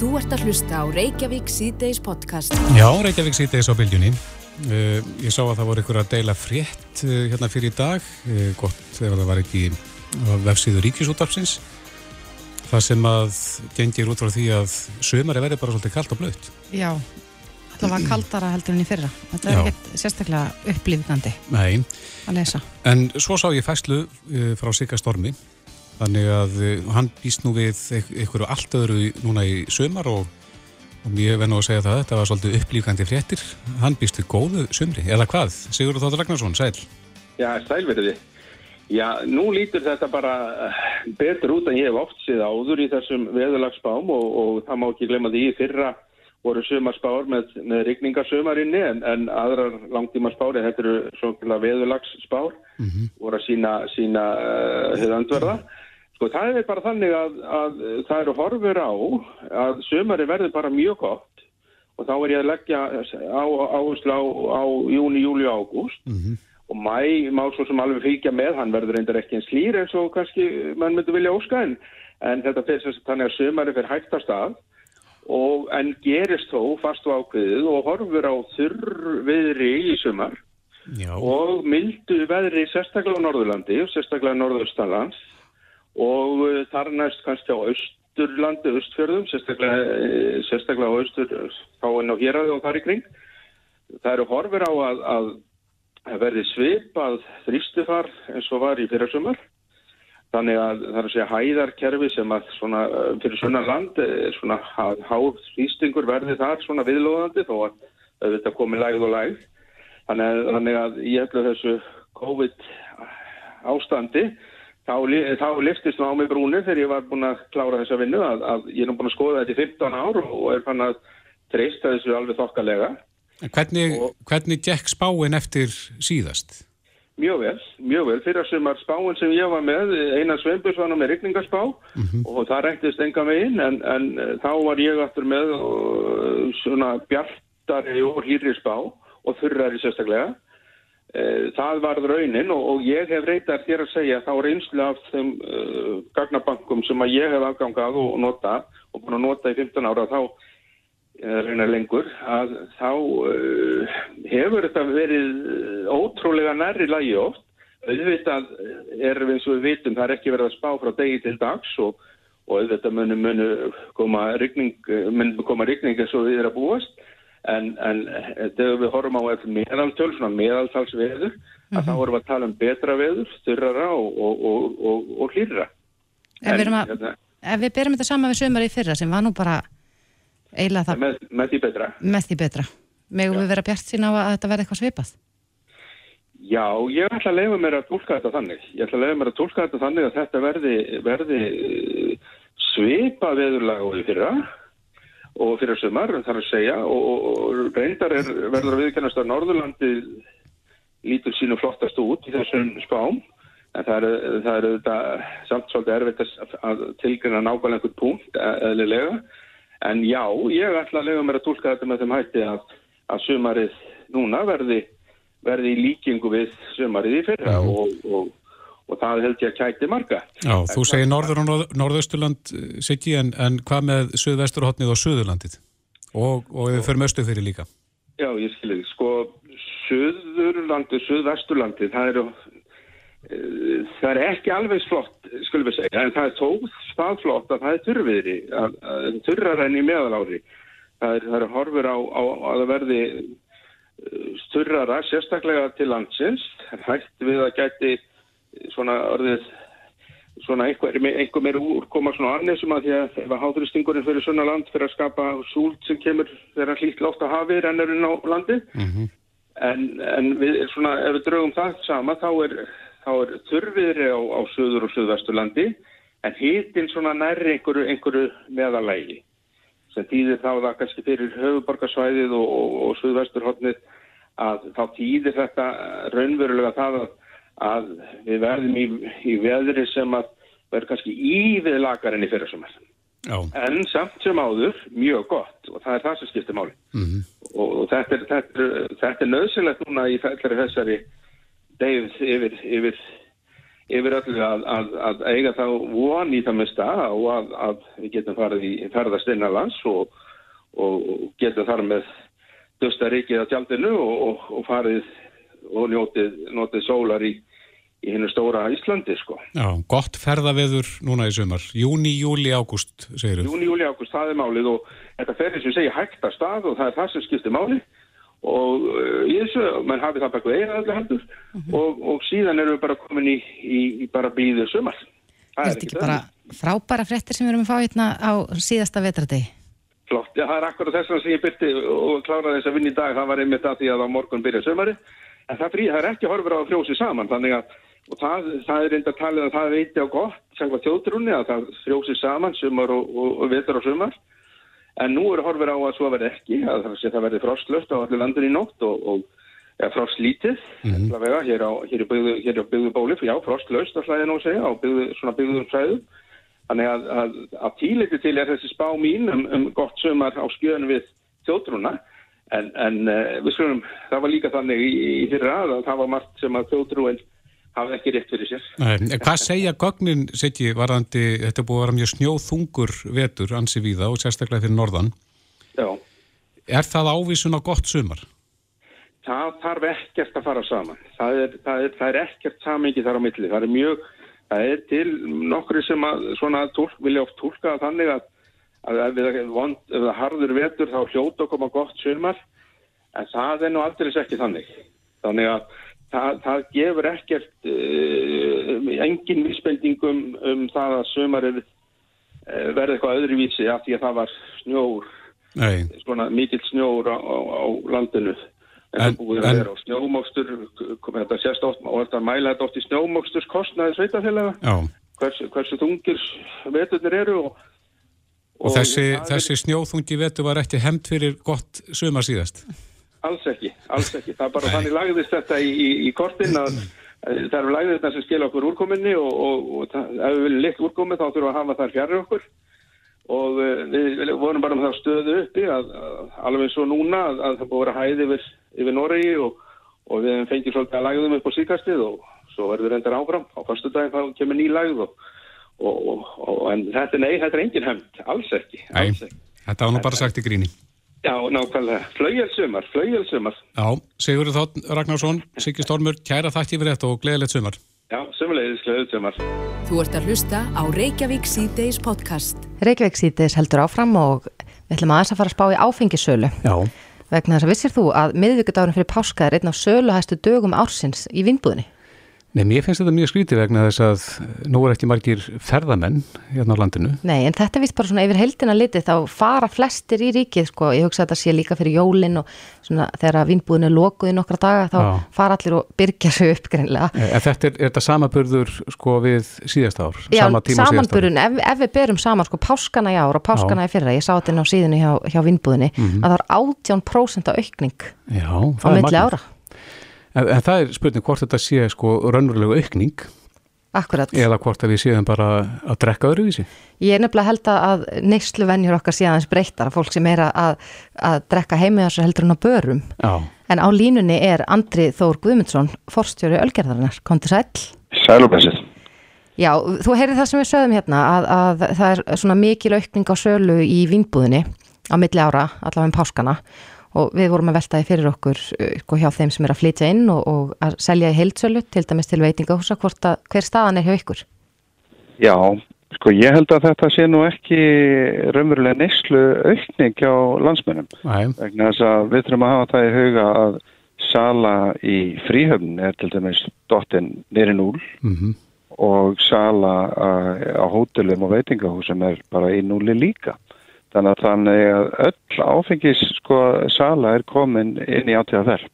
Þú ert að hlusta á Reykjavík síðdeis podcast. Já, Reykjavík síðdeis á bylgjunni. Uh, ég sá að það voru ykkur að deila frétt uh, hérna fyrir í dag. Uh, gott ef það var ekki vefsíður ríkisúttarpsins. Það sem að gengir út frá því að sömari verði bara svolítið kallt og blöðt. Já, það var kaldara heldur enn í fyrra. Þetta er ekkert sérstaklega upplýfgandi að lesa. En svo sá ég fæslu frá Sigga Stormi. Þannig að hann býst nú við einhverju allt öðru núna í sömar og og verði nú að segja það, þetta var svolítið upplýkandi fréttir, hann býst við góðu sumri, eða hvað? Sigurður Þóttur Ragnarsson, sæl? Já, sælverði. Já, nú lítur þetta bara eh, betur út en ég hef oft séð áður í þessum veðulagsbám og, og það má ekki glemja því fyrra voru sumarspár með, með rigningarsömarinni en, en aðrar langtímarspári, þetta eru svona veðulagsspár, mm -hmm. voru að sína, sína uh, eh, höfðandverða. Sko það er bara þannig að, að það eru horfur á að sömari verður bara mjög gott og þá er ég að leggja áherslu á, á, á júni, júli og ágúst mm -hmm. og mæ má svo sem alveg fylgja með, hann verður reyndar ekki en slýr eins og kannski mann myndi vilja óska en, en þetta að þannig að sömari fyrir hægt að og en gerist þó fast og ákveðið og horfur á þurr viðri í sömar Já. og mildu veðri sérstaklega á Norðurlandi og sérstaklega Norðurstalands og uh, þar næst kannski á austurlandi, austfjörðum, sérstaklega, eh, sérstaklega á austur, þá en á héræði og þar í kring. Það eru horfir á að, að, verði svipað þrýstifar eins og var í fyrirsumar. Þannig að það er að segja hæðarkerfi sem að svona uh, fyrir svona land, svona háð þrýstingur verði þar svona viðlóðandi þó að þetta komi lægð og lægð. Þannig að, þannig að ég held að þessu COVID ástandi þá, þá liftist það á mig brúni þegar ég var búin að klára þessa vinnu að, að ég er búin að skoða þetta í 15 ár og er fann að treysta þessu alveg þokkalega. Hvernig, og, hvernig gekk spáin eftir síðast? Mjög vel, mjög vel. Fyrir að sumar spáin sem ég var með, Einar Sveinbjörns var með rikningarspá mm -hmm. og það reyndist enga megin en, en þá var ég aftur með og, svona bjartari og hýrri spá og þurrari sérstaklega Eh, það varð raunin og, ég hef reytar þér að segja þá reynslu af þeim uh, gagnabankum sem að ég hef afgangað og nota og búin að nota í 15 ára þá uh, reynar lengur að þá uh, hefur þetta verið ótrúlega nærri lagi oft. Auðvitað er eins og við vitum það er ekki verið að spá frá degi til dags og, og auðvitað munu, munu koma rigning eins og við erum að búast en, en þegar við horfum á meðaltöl, svona meðaltalsveður mm -hmm. þá vorum við að tala um betra veður styrrara og, og, og, og hlýrra. Ef við, að, hérna, ef við berum þetta saman við sömur í fyrra sem var nú bara eiginlega það með, með því betra. með því betra, megum við vera bjart sína á að þetta verði eitthvað svipað? Já, ég ætla að leiða mér að tólka þetta þannig. Ég ætla að leiða mér að tólka þetta þannig að þetta verði, verði svipað veðurlega og í fyrra og fyrir sumar, þar að segja og, og reyndar er, verður að viðkennast að Norðurlandi lítur sínu flottast út í þessum spám en það er, það er þetta, samt svolítið erfitt að tilgjörna nákvæmlega einhvern punkt e, eðlilega. En já, ég ætla að lega mér að tólka þetta með þeim hætti að, að sumarið núna verði, verði í líkingu við sumarið í fyrra og, og og það held ég að kæti marga. Já, þú segir norður og norðausturland eh, Siggi, en, en hvað með söðvesturhóttnið og söðurlandið? Og, og við förum östu fyrir líka. Já, ég skilji, sko söðurlandið, söðvesturlandið það eru uh, það er ekki alveg flott, skulum við segja en það er tóð staðflott að það er þurfiðri þurrar enn í meðalári það er, það er horfur á, á að það verði eh, sérstaklega til landsins hægt við að gæti svona orðið svona einhver, einhver meir úrkoma svona arnesum að því að ef að háþuristingurinn fyrir svona land fyrir að skapa súlt sem kemur þegar hlýtt látt að hafi rennurinn á landi mm -hmm. en, en við svona ef við draugum það sama þá er, er þurfiðri á, á söður og söðvesturlandi en hýttin svona nærri einhverju, einhverju meðalægi sem týðir þá það kannski fyrir höfuborgarsvæðið og, og, og söðvesturhóttnið að þá týðir þetta raunverulega það að að við verðum í, í veðri sem að verður kannski ívið lakarinn í fyrirsumar. En samt sem áður, mjög gott og það er það sem skiptir máli. Mm -hmm. og, og þetta er, þetta, er, þetta er nöðsynlegt núna í fellari þessari deyð yfir, yfir, yfir öllu að, að, að eiga þá von í það mesta og að, að við getum farið í ferðast innanlands og, og getum þar með dösta rikið á tjaldinu og, og farið og njótið, njótið sólar í, í hennu stóra Íslandi sko. Já, gott ferðaveður núna í sumar. Júni, júli, ágúst, segir þú? Júni, júli, ágúst, það er málið og þetta ferðir sem segja hægt að stað og það er það sem skiptir málið og uh, í þessu, mann hafi það bara eina öllu hendur mm -hmm. og, og síðan erum við bara komin í, í, í bara blíðu sumar það er ekki bara frábæra frettir sem við erum að fá hérna á síðasta vetradegi Flott, já það er akkurat þess að sem ég byrti og kláraði þess að vinna í dag það var einmitt að því að á morgun byrja sumari en það, frí, það er ekki horfur á að frjósi saman þannig að það, það er reynda að tala að það veiti á gott, segva þjóðtrúni að það frjósi saman sumar og, og, og vetur á sumar En nú eru horfur á að svo verði ekki, að það verði frostlöst á allir landin í nótt og, og ja, frostlítið, mm -hmm. vega, hér á, hér byggðu, hér á byggðu bóli, já, frostlöst ætla ég nú að segja, á byggðu, svona byggðum fræðu. Þannig að, að, að tíleiti til er þessi spá mín um, um gott sömar á skjöðun við þjótrúna, en, en uh, við skulum, það var líka þannig í, í fyrra að það var margt sem að þjótrúin hafði ekki rétt fyrir sér. Nei, hvað segja gögnin, setji, varandi, þetta búið að vera mjög snjóðþungur vetur ansi við það og sérstaklega fyrir norðan. Já. Er það ávísun á gott sumar? Það þarf ekkert að fara saman. Það er, það er, það er ekkert samengi þar á milli. Það er mjög, það er til nokkru sem að svona tólk, vilja oft tólka þannig að, að ef það harður vetur þá hljóta að koma gott sumar en það er nú aldrei ekki þannig. Þannig að það, það gefur ekkert uh, engin vísbendingum um það að sömarið uh, verði eitthvað öðruvísi af því að það var snjór. Svona mikill snjór á, á, á landinu. En það búið að vera á snjómókstur þetta sést oft og þetta mæla þetta oft í snjómóksturskostnaði sveitafélaga hversu, hversu þungir veturnir eru og, og, og þessi, þessi snjóþungi vetur var ekki hemmt fyrir gott sömar síðast Alls ekki, alls ekki. Það er bara þannig lagðist þetta í, í, í kortin að það eru lagðist þetta sem skilja okkur úrkominni og, og, og ef við viljum litt úrkomi þá þurfum við að hafa þar fjari okkur og uh, við vorum bara með það stöðu uppi að, að alveg eins og núna að, að það búið að vera hæði yfir, yfir Noregi og, og við fengið svolítið að lagðum upp á síkastið og svo verður við reyndar áfram. Á fyrstu daginn þá kemur ný lagð og en þetta nei, þetta er engin hefnd, alls ekki. Alls ekki. Þetta var nú bara sagt í gríni. Já, nákvæmlega. Flaugjelsumar, flaugjelsumar. Já, Sigurður Þótt Ragnarsson, Siggi Stormur, kæra þakki fyrir þetta og gleðilegt sumar. Já, sumulegis, gleðilegt sumar. Þú ert að hlusta á Reykjavík C-Days podcast. Reykjavík C-Days heldur áfram og við ætlum aðeins að fara að spá í áfengisölu. Já. Vegna þess að vissir þú að miðvíkudagurinn fyrir páska er einn af söluhæstu dögum ársins í vinnbúðinni. Nei, mér finnst þetta mjög skrítið vegna þess að nú er ekki margir ferðamenn hérna á landinu. Nei, en þetta vist bara svona yfir heldina litið, þá fara flestir í ríkið, sko, ég hugsa að þetta sé líka fyrir jólinn og svona þegar vinnbúðin er lokuð í nokkra daga, þá Já. fara allir og byrja sig upp greinlega. En þetta er, er þetta samaburður, sko, við síðast ár? Já, sama samanburðun, ef, ef við berum saman, sko, páskana í ár og páskana Já. í fyrra, ég sá þetta inn á síðinu hjá, hjá vinnbúðinni, mm -hmm. að það er 18% aukning Já, á milli ára. En, en það er spurning hvort þetta sé sko raunverulega aukning Akkurat. eða hvort að við séum bara að drekka öðruvísi. Ég er nefnilega held að neyslu vennjur okkar sé aðeins breytar fólk sem er að, að drekka heimiðarsar heldur en á börum. Já. En á línunni er Andri Þór Guðmundsson forstjóri Ölgerðarinnar. Kontur sæl? Sælubessið. Já, þú heyrið það sem við sögum hérna að, að það er svona mikil aukning á sölu í vinnbúðinni á milli ára, allavega um páskana og við vorum að veltaði fyrir okkur sko, hjá þeim sem er að flytja inn og, og að selja í heilsölu til dæmis til veitingahúsa hver staðan er hjá ykkur? Já, sko ég held að þetta sé nú ekki raunverulega neyslu aukning hjá landsmennum vegna þess að við þurfum að hafa það í huga að sala í fríhöfn er til dæmis dottin nýri núl mm -hmm. og sala á hótelum og veitingahúsum er bara í núli líka Þannig að þannig að öll áfengis sko sala er komin inn í átíðaferð.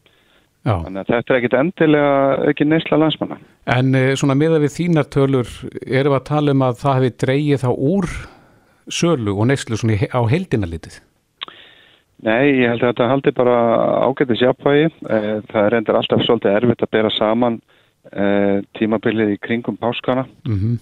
Þannig að þetta er ekkit endilega ekki neysla landsmanna. En eh, svona miða við þínar tölur, erum við að tala um að það hefði dreyið þá úr sölu og neyslu svona á heldina litið? Nei, ég held að þetta haldi bara ágættis jafnvægi. Eh, það er endur alltaf svolítið erfitt að bera saman tímabilið í kringum páskana. Mm -hmm.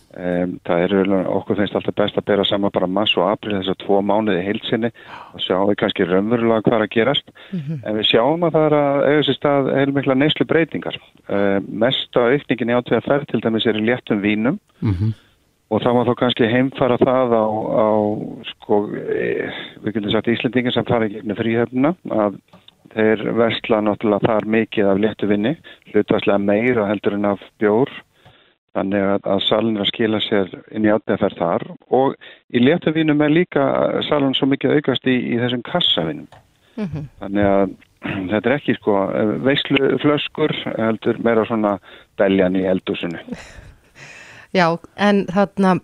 um, það er okkur finnst alltaf best að bera saman bara mass og april þess að tvo mánuði heilsinni og sjáum við kannski raunverulega hvað að gerast. Mm -hmm. En við sjáum að það er að eiga sér stað heilmikla neyslu breytingar. Uh, mest á aukningin í átvega ferð til dæmis er í léttum vínum mm -hmm. og það var þó kannski heimfara það á, á sko, við getum sagt Íslandingin sem fara í gegnum fríhefnuna að Þeir versla náttúrulega þar mikið af léttuvinni, hlutværslega meira heldur en af bjór, þannig að, að salin er að skila sér inn í átneðferð þar og í léttuvinnum er líka salin svo mikið aukast í, í þessum kassavinnum. Mm -hmm. Þannig að þetta er ekki sko veislu flöskur heldur meira svona beljan í eldúsinu. Já, en þarna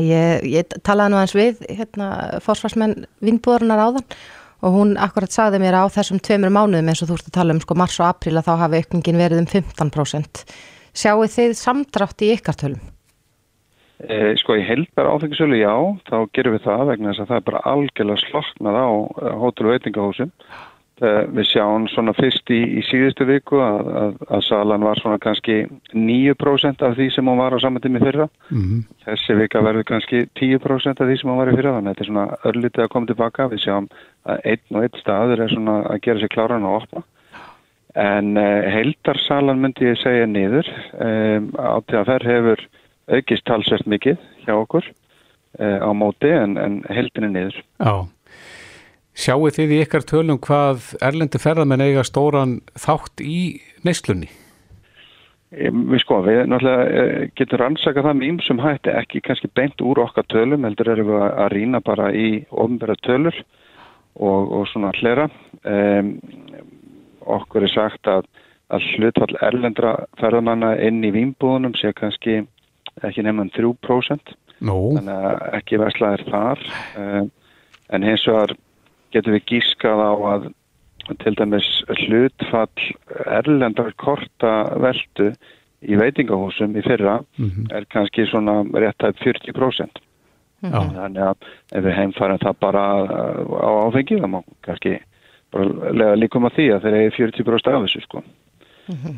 ég, ég talaði nú eins við hérna fórsvarsmenn vinnbúðurnar áðan og hún akkurat sagði mér á þessum tveimur mánuðum eins og þú ert að tala um sko mars og april að þá hafi aukningin verið um 15%. Sjáu þið samdrátt í ykkar tölum? E, sko í heldar áfengisölu já, þá gerum við það vegna þess að það er bara algjörlega sloknað á eh, hótel og veitingahúsum Eh, við sjáum svona fyrst í, í síðustu viku að, að, að salan var svona kannski 9% af því sem hún var á saman tími fyrra. Mm -hmm. Þessi vika verður kannski 10% af því sem hún var í fyrra, þannig að þetta er svona örlítið að koma tilbaka. Við sjáum að einn og einn staður er svona að gera sér kláran og opna. En uh, heildarsalan myndi ég segja niður. Um, Átíðaferð hefur aukist talsvert mikið hjá okkur uh, á móti en, en heildin er niður. Já. Sjáu þið í ykkar tölum hvað erlendi ferðarmenn eiga stóran þátt í neyslunni? Við sko, við náttúrulega eh, getum rannsakað það með ýmsum hætti, ekki kannski beint úr okkar tölum, heldur erum við að rýna bara í ofnbæra tölur og, og svona hlera. Um, okkur er sagt að, að hlutfall erlendra ferðarmanna inn í výmbúðunum sé kannski ekki nefnum 3%, no. þannig að ekki verslaðir þar, um, en hins vegar getum við gískað á að til dæmis hlutfall erlendar korta veldu í veitingahúsum í fyrra mm -hmm. er kannski svona rétt að 40%. Mm -hmm. Þannig að ef við heimfærum það bara á áfengi þá má kannski bara lega líkum að því að þeir eru 40% af þessu sko. Mm -hmm.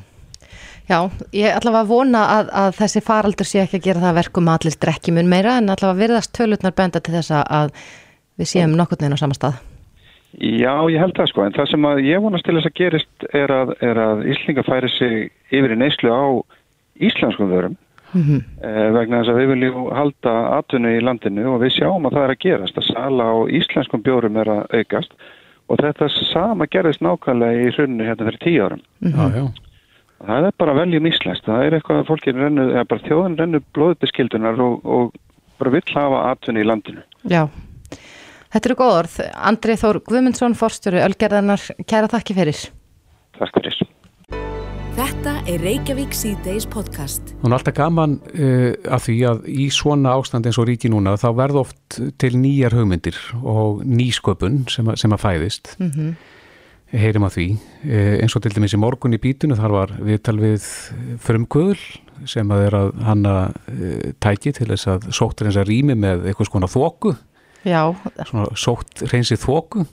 Já, ég að vona að, að þessi faraldur sé ekki að gera það verkum allir drekki mun meira en að virðast tölutnar benda til þess að við séum nokkur neina á sama stað. Já, ég held það sko, en það sem að ég vonast til þess að gerist er að, er að Íslinga færi sig yfir í neyslu á íslenskum vörum mm -hmm. eh, vegna þess að við viljum halda atvinnu í landinu og við sjáum að það er að gerast, að sala á íslenskum bjórum er að aukast og þetta sama gerist nákvæmlega í hrunnu hérna fyrir tíu árum. Mm -hmm. já, já. Það er bara veljum íslenskt, það er eitthvað að fólkin rennu, eða bara þjóðin rennu blóðbeskildunar og, og bara vill hafa atvinnu í landinu. Já. Þetta eru góð orð. Andrið Þór Guðmundsson, forstjóru Ölgerðarnar, kæra þakki fyrir. Takk fyrir. Þetta er Reykjavík C-Days podcast. Hún er alltaf gaman uh, af því að í svona ástand eins og ríki núna þá verð oft til nýjar hugmyndir og nýsköpun sem, a, sem að fæðist. Mm -hmm. Heyrim að því. Uh, eins og til dæmis í morgun í bítunu þar var viðtal við frumkvöðul sem að er að hanna uh, tæki til þess að sóttur eins að rými með eitthvað svona þóku Já. svona sótt reynsið þóku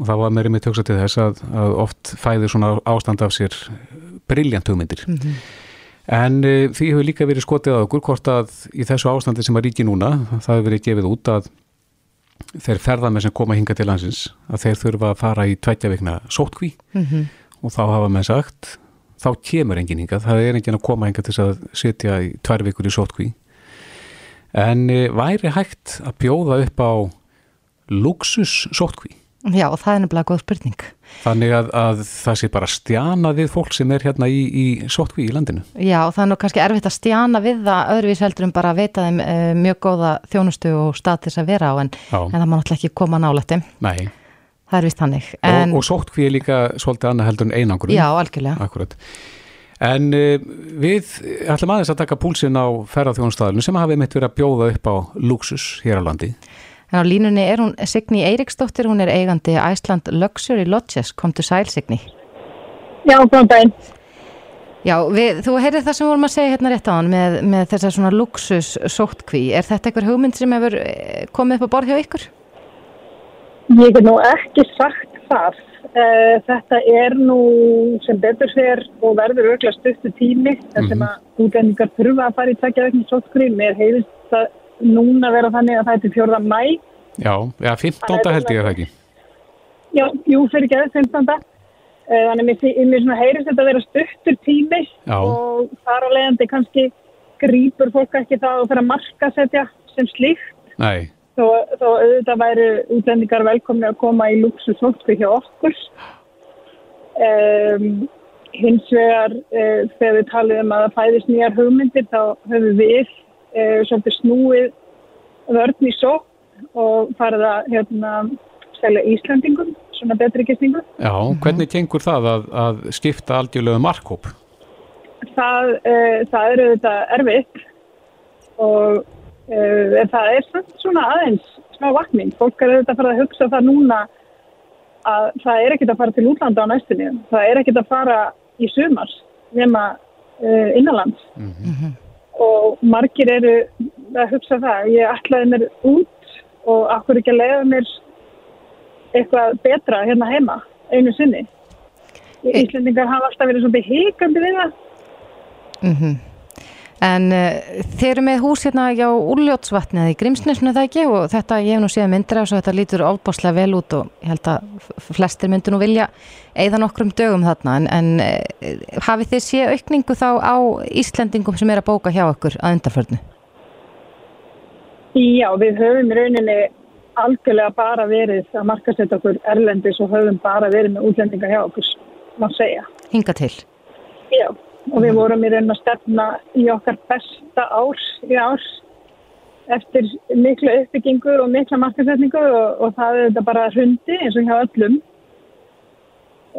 og það var meirið með töksa til þess að, að oft fæður svona ástand af sér brilljant hugmyndir mm -hmm. en e, því hefur líka verið skotið að okkur hvort að í þessu ástandi sem að ríki núna það hefur verið gefið út að þeir ferðarmenn sem koma hinga til landsins að þeir þurfa að fara í tveitja vikna sótkví mm -hmm. og þá hafa með sagt þá kemur engin hinga, það er engin að koma hinga til að setja í tvær vikur í sótkví en eh, væri hægt að bjóða upp á luxus sótkví? Já, það er nefnilega góð spurning. Þannig að, að það sé bara stjana við fólk sem er hérna í, í sótkví í landinu? Já, það er nú kannski erfitt að stjana við það öðruvís heldur en bara að veita þeim e, mjög góða þjónustu og stað til þess að vera á en, en það má náttúrulega ekki koma nálættum. Nei. Það er vist hannig. En... Og, og sótkví er líka svolítið annað heldur en einangur. Já, algjörlega. Akkurat. En uh, við ætlum aðeins að taka púlsinn á ferðarþjónustæðinu sem hafið mitt verið að bjóða upp á luxus hér á landi. En á línunni er hún Signi Eiriksdóttir, hún er eigandi Æsland Luxury Lodges. Kom til sæl Signi. Já, góðan daginn. Já, við, þú heyrið það sem vorum að segja hérna rétt á hann með, með þessar svona luxus sóttkví. Er þetta einhver hugmynd sem hefur eh, komið upp á borð hjá ykkur? Ég hef nú ekki sagt það þetta er nú sem betur sér og verður auðvitað stuttu tími þar sem mhm. að útlendingar þurfa að fara í takja vegna sótkri. Mér heyrist það núna vera þannig að það er til fjörða mæ. Já, ja, 15. held ég að það ekki. Já, jú, fyrir ekki aðeins 15. Uh, þannig að mér heyrist þetta að vera stuttur tími Já. og þar á leiðandi kannski grýpur fólk ekki það og fyrir að marka setja sem slíkt. Nei þó, þó auðvitað væri útlendingar velkomni að koma í luxusóttu hjá okkur. Um, hins vegar uh, þegar við talum um að það fæðist nýjar hugmyndir þá höfum við uh, svolítið snúið vörn í sótt og farið að hérna, selja Íslandingum svona betri gistningum Já, hvernig tengur það að, að skipta aldjúlega markkóp? Það, uh, það eru þetta erfitt og en það er svona aðeins smá vakning. Fólk er auðvitað að fara að hugsa það núna að það er ekkit að fara til útlanda á næstunni. Það er ekkit að fara í sumars nema uh, innanlands. Mm -hmm. Og margir eru að hugsa það. Ég ætlaði mér út og akkur ekki að leiða mér eitthvað betra hérna heima einu sinni. Íslendingar hafa alltaf verið svona híkandi við það. Mhm. Mm En uh, þeir eru með hús hérna á Úrljótsvatni eða í Grímsnesnu það ekki og þetta, ég hef nú séð myndir af svo þetta lítur ábáslega vel út og ég held að flestir myndur nú vilja eigða nokkrum dögum þarna en, en uh, hafið þið séð aukningu þá á Íslandingum sem er að bóka hjá okkur að undarförnu? Já, við höfum rauninni algjörlega bara verið að markasetta okkur erlendis og höfum bara verið með útlendinga hjá okkur, má segja. Hinga til? Já og við vorum í raun að stefna í okkar besta árs í árs eftir miklu uppbyggingur og mikla markasetningu og, og það er þetta bara hundi eins og hjá öllum.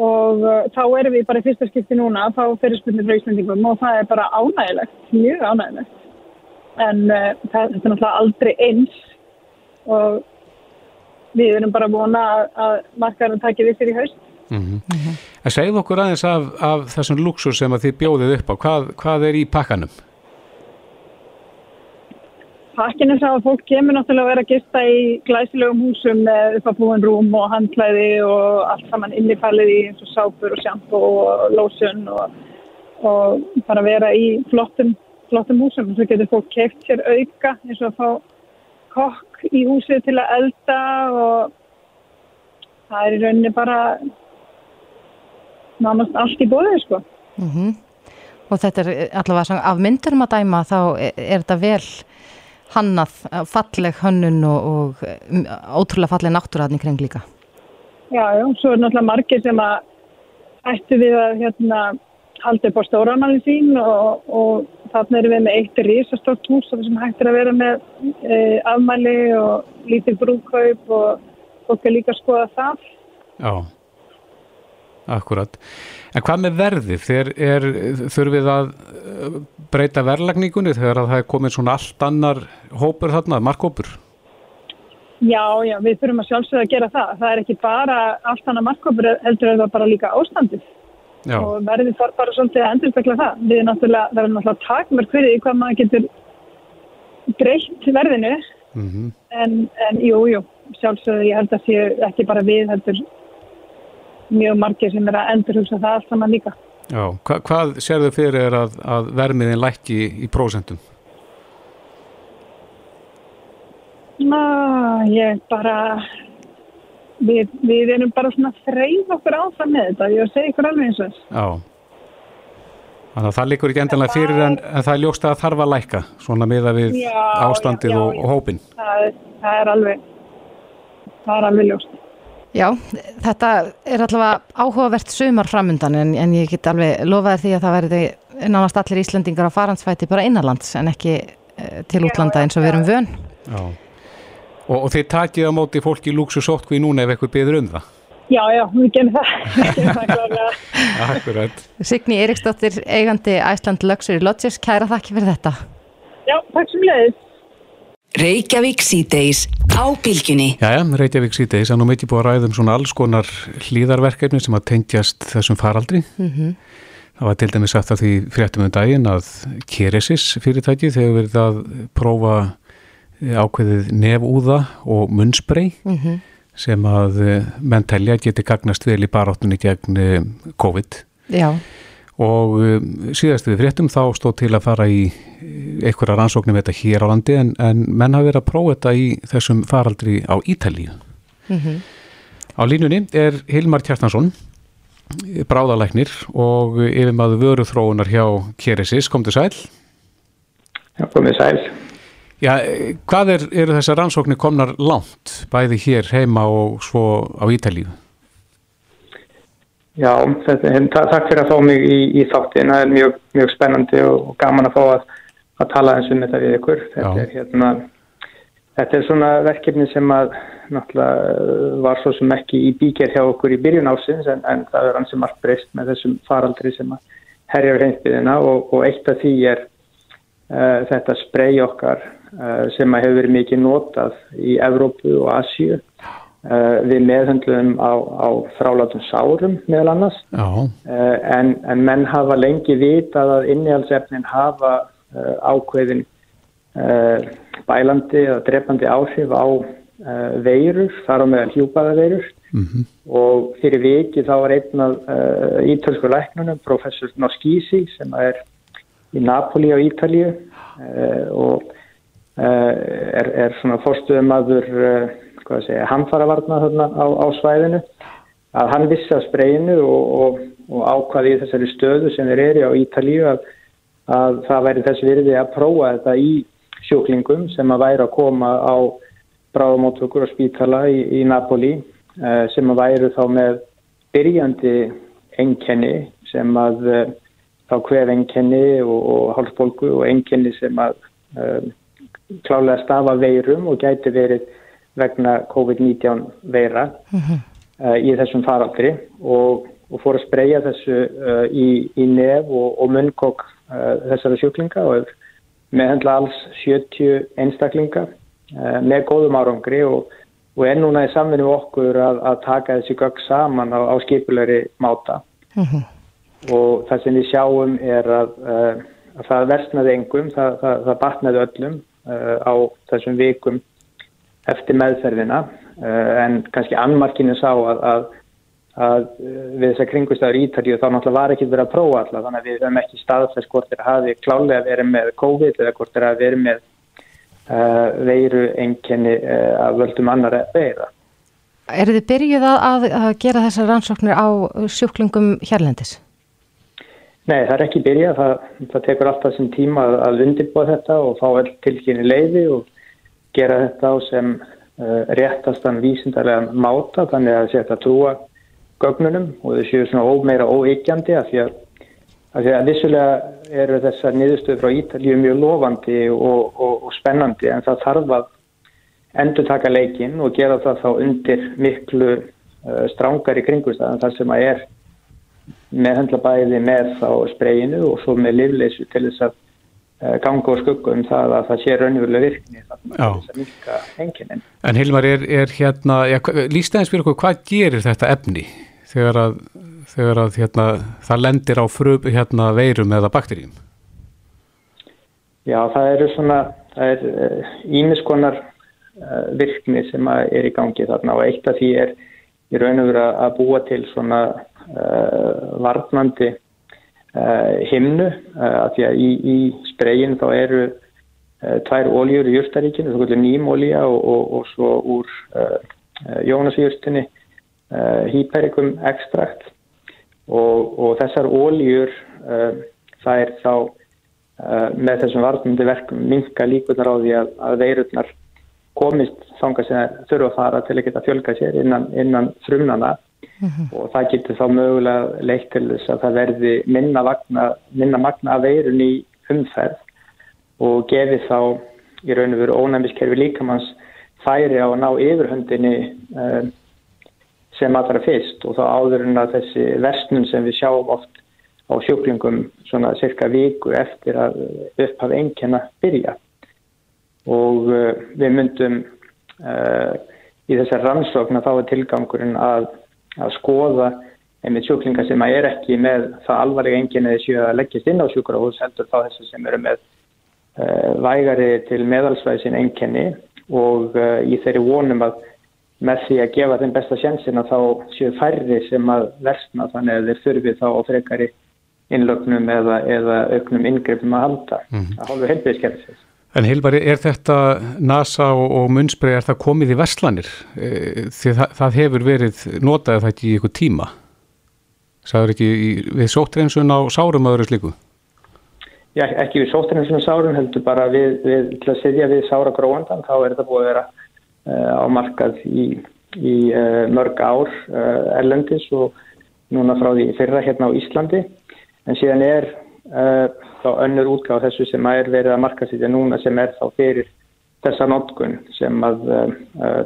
Og uh, þá erum við bara í fyrsta skipti núna að fá fyrirspunni frá Íslandingum og það er bara ánægilegt, mjög ánægilegt en uh, það, er náttúrulega aldrei eins og við erum bara vona að, að markaðurinn takir við í haust mm -hmm. En segð okkur aðeins af, af þessum luxus sem að þið bjóðið upp á, hvað, hvað er í pakkanum? Pakkinu sá að fólk kemur náttúrulega að vera að gista í glæsilegum húsum með uppafbúin rúm og handklæði og allt saman innifælið í eins og sápur og sjampo og lósun og, og bara vera í flottum, flottum húsum. Svo getur fólk keft sér auka eins og að fá kokk í húsið til að elda og það er í rauninni bara nánast allt í bóðið sko. Mm -hmm. Og þetta er allavega af myndurum að dæma þá er þetta vel hannað, falleg hönnun og, og ótrúlega falleg náttúraðni kring líka. Já, já, svo er náttúrulega margir sem að ættu við að hérna, halda upp á stóranalli sín og, og þarna erum við með eitt risastórt hús sem hættir að vera með e, afmæli og lítið brúkaup og fólk er líka að skoða það. Já. Akkurat. En hvað með verðið? Þeir er, þurfið að uh, breyta verðlagningunni þegar það er komið svona allt annar hópur þarna, markhópur? Já, já, við þurfum að sjálfsögða að gera það. Það er ekki bara allt annar markhópur, heldur það bara líka ástandið. Já. Og verðið þarf bara svolítið að endurspegla það. Við náttúrulega, það er náttúrulega takmörk fyrir því hvað maður getur breytt verðinu. Mm -hmm. en, en jú, jú, sjálfsögðu ég held að sé ekki bara við heldur mjög margir sem er að endurhugsa það allt saman líka. Já, hva, hvað sér þau fyrir að, að vermiðin lækki í, í prósentum? Ná, ég bara, við, við erum bara svona að þreyfa okkur áfram með þetta, ég segi ykkur alveg eins og þess. Já, þannig að það líkur ekki endanlega fyrir en, en það er ljóst að þarf að lækka, svona miða við já, ástandið já, já, og, og hópin. Það, það er alveg, það er alveg ljóst. Já, þetta er allavega áhugavert sumar framundan en, en ég get alveg lofaði því að það verði nánast allir Íslandingar á faransfæti bara innanlands en ekki uh, til útlanda eins og við erum vön. Já, og, og þeir takið á móti fólki í lúksusótkví núna ef eitthvað beður um það? Já, já, við genum það. Akkurat. Signi Eriksdóttir, eigandi Iceland Luxury Lodges, kæra þakki fyrir þetta. Já, takk sem leiðis. Reykjavík síðdeis á bylginni. Jæja, Reykjavík síðdeis, að nú mitt ég búið að ræðum svona alls konar hlýðarverkefni sem að tengjast þessum faraldri. Mm -hmm. Það var til dæmis að því fréttum um daginn að Keresis fyrirtæki þegar verið að prófa ákveðið nefúða og munnsprey. Mm -hmm. sem að menn telja geti gagnast vel í baráttunni gegn COVID. Já. Og síðast við fréttum þá stóð til að fara í einhverja rannsóknum þetta hér á landi en, en menn hafa verið að prófa þetta í þessum faraldri á Ítalíu. Mm -hmm. Á línunni er Hilmar Kjartansson, bráðalæknir og yfirmaður vöru þróunar hjá Keresis. Komdu sæl? Já, komið sæl. Já, hvað er, eru þessar rannsóknir komnar langt, bæði hér heima og svo á Ítalíu? Já, þetta, takk fyrir að fá mig í, í þáttin. Það er mjög, mjög spennandi og gaman að fá að að tala eins um þetta við ykkur. Þetta er, hérna, þetta er svona verkefni sem að náttúrulega var svo sem ekki í bíker hjá okkur í byrjun ásins en, en það er hans sem allt breyst með þessum faraldri sem að herjar heimsbyðina og, og eitt af því er uh, þetta sprey okkar uh, sem að hefur verið mikið notað í Evrópu og Asíu uh, við meðhundluðum á, á frálátum sárum meðal annars. Uh, en, en menn hafa lengi vitað að innihaldsefnin hafa Uh, ákveðin bælandi eða drefandi áhrif á veirur, þar á meðal hjúpaða veirur. Mm -hmm. og fyrir viki þá var einn af ítölsku læknunum, professor Noskísi sem er í Napoli á Ítalju og er, er svona fórstuðumadur handfaravarna á, á svæðinu að hann vissi að spreyinu og, og, og ákvaði í þessari stöðu sem þeir eru á Ítalju að að það væri þess virði að prófa þetta í sjóklingum sem að væri að koma á bráðamóttökur og spítala í, í Napoli uh, sem að væri þá með byrjandi enkenni sem að uh, þá hver enkenni og, og hálfsbólgu og enkenni sem að uh, klálega stafa veirum og gæti verið vegna COVID-19 veira mm -hmm. í þessum faraldri og, og fór að spreja þessu í, í nef og, og munnkokk Eh, þessara sjúklinga og meðhendla alls 70 einstaklinga með góðum árangri og, og er núna í samvinni okkur að, að taka þessi gögg saman á, á skipulari máta uh mhm. -huh. og það sem við sjáum er að, að það versnaði engum, það, það, það batnaði öllum á þessum vikum eftir meðferðina en kannski annmarkinu sá að, að að eh, við þessar kringustæður ítalju þá náttúrulega var ekki verið að prófa alltaf þannig að við höfum ekki staðfæst hvort þeir hafi klálega verið með COVID eða hvort þeir hafi verið með uh, veiru enkenni uh, eh, að völdum annar veira. Er þið byrjuð að, að gera þessar rannsóknir á sjúklingum hérlendis? Nei, það er ekki byrjað. Það, það tekur alltaf sem tíma að, að undirbúa þetta og fá all tilkynni leiði og gera þetta á sem uh, réttastan vísindarlega máta þannig að þetta trúa gögnunum og þau séu svona ómeira óeikjandi af því að, að, því að vissulega eru þessar niðurstöður frá Ítalíu mjög lofandi og, og, og spennandi en það þarf að endur taka leikin og gera það þá undir miklu uh, strángar í kringustæðan þar sem að er meðhendla bæði með þá spreyinu og svo með livleysu til þess að ganga og skugga um það að það sé raunverulega virkni þannig að þess að minka enginin. En Hilmar, er, er hérna, líst aðeins fyrir okkur, hvað gerir þetta efni? þegar að, þegar að hérna, það lendir á frum, hérna, veirum eða bakterjum? Já, það eru svona, það er ímiskonar uh, uh, virkni sem er í gangi þarna og eitt af því er í raun og veru að búa til svona uh, varnandi himnu uh, að því að í, í spreyin þá eru uh, tvær óljur í júrtaríkinu, svo kvöldur nýmólja og, og, og svo úr Jónasjúrstinni uh, hypericum extrakt og, og þessar óljur það er þá með þessum varnandi verkum minka líkunar á því að, að veirurnar komist þanga sem þurfa að fara til að geta fjölga sér innan, innan frumnana mm -hmm. og það getur þá mögulega leitt til þess að það verði minna, vagna, minna magna veirun í umferð og gefi þá í raun og veru ónæmiskerfi líkamanns færi á að ná yfirhundinni um, sem allra fyrst og þá áður en að þessi versnum sem við sjáum oft á sjúklingum svona cirka viku eftir að upphafa einnkjana byrja og uh, við myndum uh, í þessar rannsókn að þá er tilgangurinn að, að skoða einmitt sjúklinga sem að er ekki með það alvarlega einnkjana þessu að leggjast inn á sjúkrahús heldur þá þessu sem eru með uh, vægari til meðalsvæðsin einnkjani og uh, í þeirri vonum að með því að gefa þeim besta sjansina þá séu færri sem að versna þannig að þeir þurfi þá á frekari innlögnum eða, eða auknum yngreifum að halda mm. að hálfu helbiðiskerfisins. En Hilbari, er þetta NASA og, og munnsprei, er það komið í verslanir? E, því það, það hefur verið notaðið þetta í ykkur tíma. Sæður ekki í, við sóttrensun á sárum öðru slíku? Já, ekki við sóttrensun á sárum heldur bara við, við til að setja við sára gróandan, þá er þetta búið að vera uh, á markað í, í uh, mörg ár uh, erlendis og núna frá því fyrra hérna á Íslandi en síðan er þá önnur útgáð þessu sem er verið að marka sýtja núna sem er þá fyrir þessa notkun sem að uh,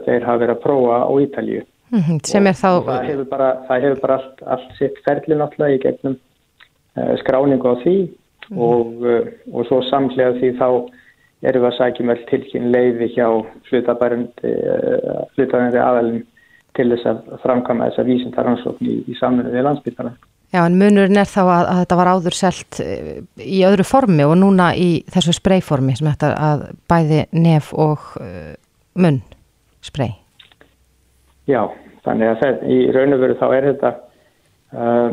þeir hafa verið að prófa á Ítalju mm -hmm, sem er þá það hefur bara, það hefur bara allt, allt sitt ferli náttúrulega í gegnum uh, skráningu á því. Mm -hmm. og, og svo samlega því þá erum við að sækjum öll tilkyn leiði hjá hlutabærandi aðalinn til þess að framkama þessa vísindaransókn í, í samfunni við landsbytana Já, en munurinn er þá að, að þetta var áður selt eh, í öðru formi og núna í þessu spreyformi sem þetta að bæði nef og uh, munn sprey. Já, þannig að það, í raun og veru þá er þetta, uh,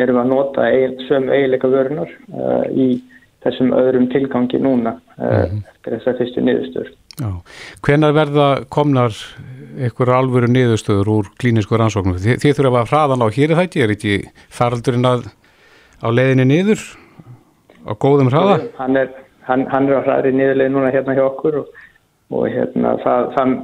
erum að nota ein, sömu eiginleika vörunar uh, í þessum öðrum tilgangi núna mm -hmm. eftir þess að fyrstu niðurstöður. Já, hvenar verða komnar einhverju alvöru niðurstöður úr klínisku rannsóknum. Þið, þið þurfa að hraðan á hér er það ekki, er ekki faraldurinn að á leiðinni niður á góðum hraða? Hann er, hann, hann er á hraðri niðurleið núna hérna hjá okkur og, og hérna það, það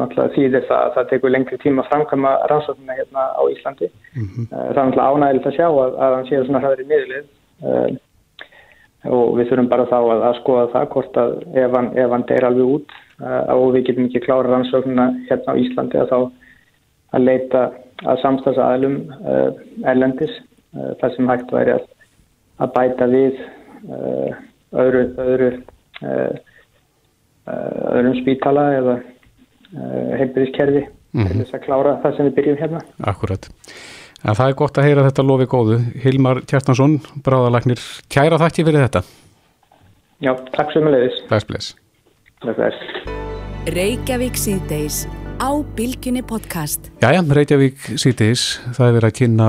náttúrulega þýðir það að það tekur lengri tíma að framkvæma rannsóknuna hérna á Íslandi. Mm -hmm. Það er náttúrulega ánægilegt að sjá að, að hann séu svona hraðri niðurleið uh, og við þurfum bara þá að, að skoða það hvort að ef hann, ef hann deyr alveg út og við getum ekki klára rannsóknuna hérna á Íslandi að þá að leita að samstagsaðlum uh, erlendis uh, þar sem hægt væri að, að bæta við uh, öðru, öðru öðrum spítala eða heilbyrðiskerfi mm -hmm. til þess að klára það sem við byrjum hérna. Akkurat. En það er gott að heyra þetta lofi góðu. Hilmar Kjartansson, bráðalagnir, kæra þakki fyrir þetta. Já, takk svo með leiðis. Bless, bless. Reykjavík síðdeis á Bilginni podcast Jæja, Reykjavík síðdeis það er verið að kynna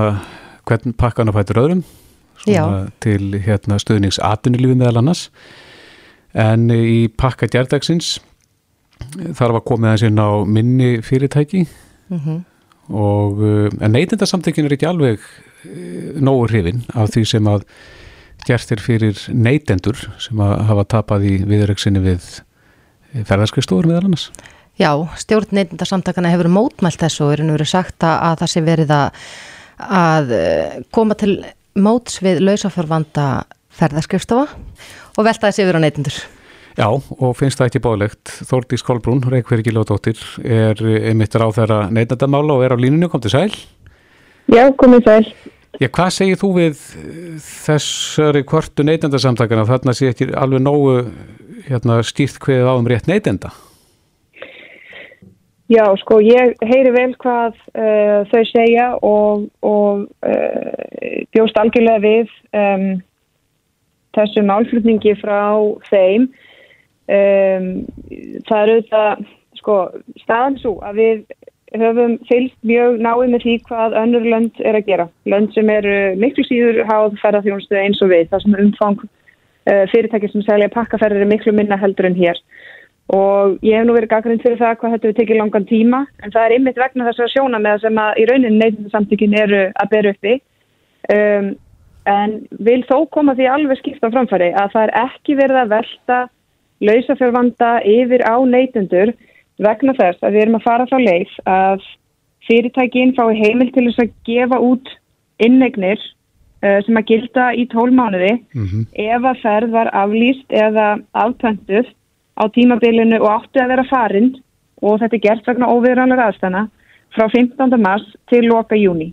hvern pakkan á fætur öðrum til hérna, stöðningsatunilífi meðal annars en í pakka djærdagsins þarf að koma þess inn á minni fyrirtæki mm -hmm. Og en neytindarsamtökin er ekki alveg eh, nógu hrifin af því sem að gert er fyrir neytendur sem að hafa tapað í viðröksinni við ferðarskristóður meðal annars? Já, stjórn neytindarsamtakana hefur mótmælt þessu og er nú verið sagt að það sé verið að, að eh, koma til móts við lausafjörfanda ferðarskristofa og velta þessi yfir á neytindur. Já, og finnst það ekki bóðlegt. Þórdís Kolbrún, Reykjavík Lóðdóttir, er einmitt ráð þeirra neytindamála og er á línunni, kom til sæl? Já, komið sæl. Já, hvað segir þú við þessari kvartu neytindarsamtakana? Þarna sé ekki alveg nógu hérna, stýrt hverju áum rétt neytenda? Já, sko, ég heyri vel hvað uh, þau segja og, og uh, bjóst algjörlega við um, þessu málflutningi frá þeim. Um, það er auðvitað, sko, staðan svo að við höfum fylgt mjög náið með því hvað önnur lönd er að gera. Lönd sem eru miklu síður háð ferðarþjónustu eins og við, það sem umfang Eh, fyrirtæki sem selja pakkaferðir er miklu minna heldur en hér og ég hef nú verið gaggrind fyrir það hvað þetta við tekið langan tíma en það er ymmit vegna þess að sjóna með sem að í rauninni neytinsamtökin eru að beru uppi um, en vil þó koma því alveg skipta framfæri að það er ekki verið að velta lausafjörfanda yfir á neytendur vegna þess að við erum að fara þá leið að fyrirtækin fái heimil til þess að gefa út innegnir Eh, sem að gilda í tólmánuði mm -hmm. ef að ferð var aflýst eða afpöntuð á tímabilinu og átti að vera farind og þetta er gert vegna óviðranlega aðstæna frá 15. mars til loka júni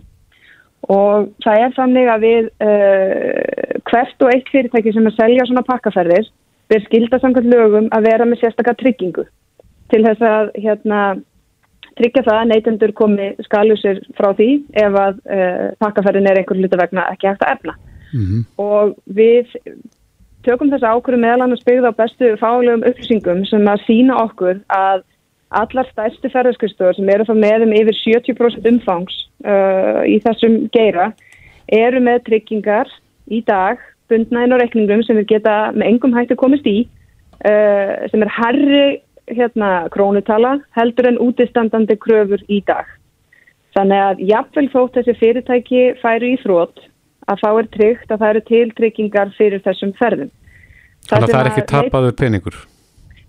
og það er þannig að við uh, hvert og eitt fyrirtæki sem er selja svona pakkaferðir verð skilda samkvæmt lögum að vera með sérstakar tryggingu til þess að hérna tryggja það að neytendur komi skalusir frá því ef að uh, pakkaferðin er einhver hluta vegna ekki hægt að efna. Mm -hmm. Og við tökum þessa ákvöru meðal annars byggða á bestu fálegum upplýsingum sem að sína okkur að allar stærstu ferðarskristur sem eru þá meðum yfir 70% umfangs uh, í þessum geira eru með tryggingar í dag bundna inn á reikningum sem við geta með engum hætti komist í uh, sem er herri hérna, krónutala heldur en útistandandi kröfur í dag. Þannig að jafnvel þótt þessi fyrirtæki færi í þrótt að þá er tryggt að það eru til tryggingar fyrir þessum ferðum. Þannig að það er ekki tapaður peningur?